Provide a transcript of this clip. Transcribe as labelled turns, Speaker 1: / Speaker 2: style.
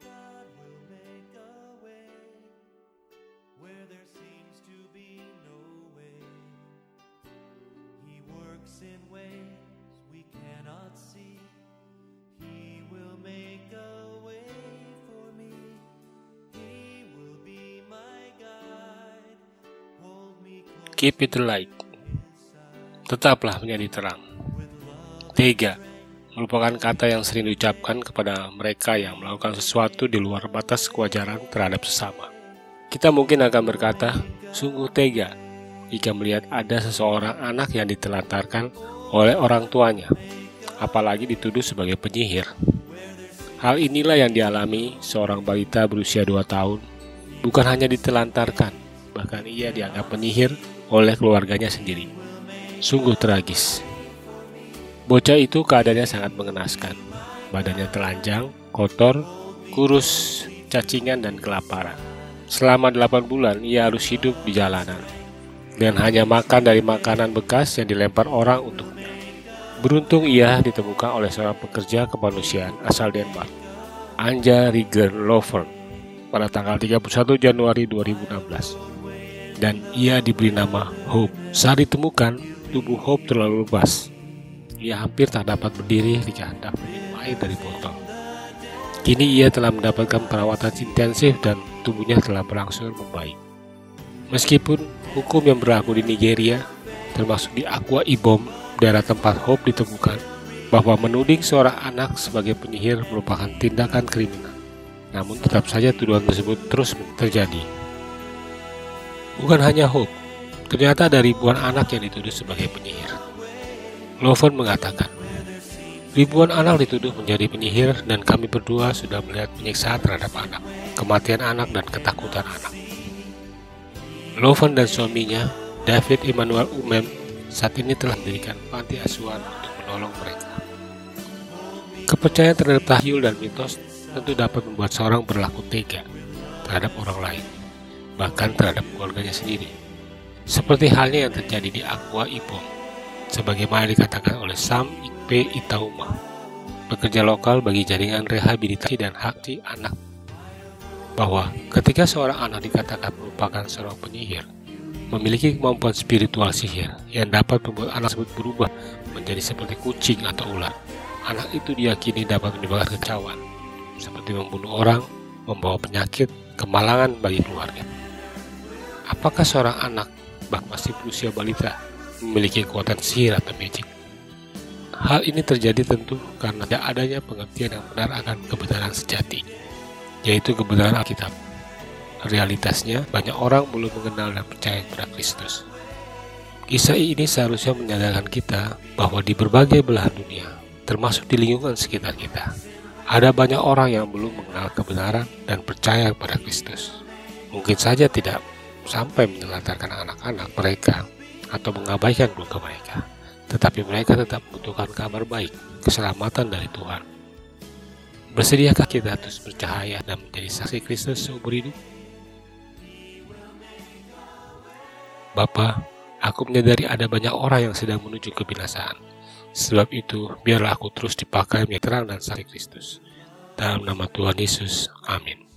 Speaker 1: God will make a way where there seems to be no way. He works in ways we cannot see. He will make a way for me. He will be my guide. Hold me close
Speaker 2: Keep it light. Tetaplah menjadi terang. Tiga, merupakan kata yang sering diucapkan kepada mereka yang melakukan sesuatu di luar batas kewajaran terhadap sesama. Kita mungkin akan berkata, sungguh tega jika melihat ada seseorang anak yang ditelantarkan oleh orang tuanya, apalagi dituduh sebagai penyihir. Hal inilah yang dialami seorang balita berusia 2 tahun, bukan hanya ditelantarkan, bahkan ia dianggap penyihir oleh keluarganya sendiri. Sungguh tragis. Bocah itu keadaannya sangat mengenaskan. Badannya telanjang, kotor, kurus, cacingan, dan kelaparan. Selama 8 bulan ia harus hidup di jalanan. Dan hanya makan dari makanan bekas yang dilempar orang untuknya. Beruntung ia ditemukan oleh seorang pekerja kemanusiaan asal Denmark, Anja Rigger Lovern, pada tanggal 31 Januari 2016 dan ia diberi nama Hope. Saat ditemukan, tubuh Hope terlalu lemas. Ia hampir tak dapat berdiri jika hendak minum air dari botol. Kini ia telah mendapatkan perawatan intensif dan tubuhnya telah berangsur membaik. Meskipun hukum yang berlaku di Nigeria, termasuk di Akwa Ibom, daerah tempat Hope ditemukan, bahwa menuding seorang anak sebagai penyihir merupakan tindakan kriminal. Namun tetap saja tuduhan tersebut terus terjadi. Bukan hanya Hope, ternyata ada ribuan anak yang dituduh sebagai penyihir. Loven mengatakan, ribuan anak dituduh menjadi penyihir dan kami berdua sudah melihat penyiksaan terhadap anak, kematian anak dan ketakutan anak. Loven dan suaminya, David Emmanuel Umem, saat ini telah mendirikan panti asuhan untuk menolong mereka. Kepercayaan terhadap tahyul dan mitos tentu dapat membuat seorang berlaku tega terhadap orang lain, bahkan terhadap keluarganya sendiri. Seperti halnya yang terjadi di Aqua Ibom, sebagaimana dikatakan oleh Sam Ikpe Itauma, pekerja lokal bagi jaringan rehabilitasi dan hak anak, bahwa ketika seorang anak dikatakan merupakan seorang penyihir, memiliki kemampuan spiritual sihir yang dapat membuat anak tersebut berubah menjadi seperti kucing atau ular. Anak itu diyakini dapat menyebabkan kecauan, seperti membunuh orang, membawa penyakit, kemalangan bagi keluarga. Apakah seorang anak, bahkan masih berusia balita, memiliki kekuatan sihir atau magic? Hal ini terjadi tentu karena tidak adanya pengertian yang benar akan kebenaran sejati, yaitu kebenaran Alkitab. Realitasnya, banyak orang belum mengenal dan percaya kepada Kristus. Kisah ini seharusnya menyadarkan kita bahwa di berbagai belahan dunia, termasuk di lingkungan sekitar kita, ada banyak orang yang belum mengenal kebenaran dan percaya kepada Kristus. Mungkin saja tidak sampai menelantarkan anak-anak mereka atau mengabaikan keluarga mereka, tetapi mereka tetap membutuhkan kabar baik, keselamatan dari Tuhan. Bersediakah kita terus bercahaya dan menjadi saksi Kristus seumur hidup? Bapa, aku menyadari ada banyak orang yang sedang menuju kebinasaan. Sebab itu, biarlah aku terus dipakai menjadi dan saksi Kristus. Dalam nama Tuhan Yesus, amin.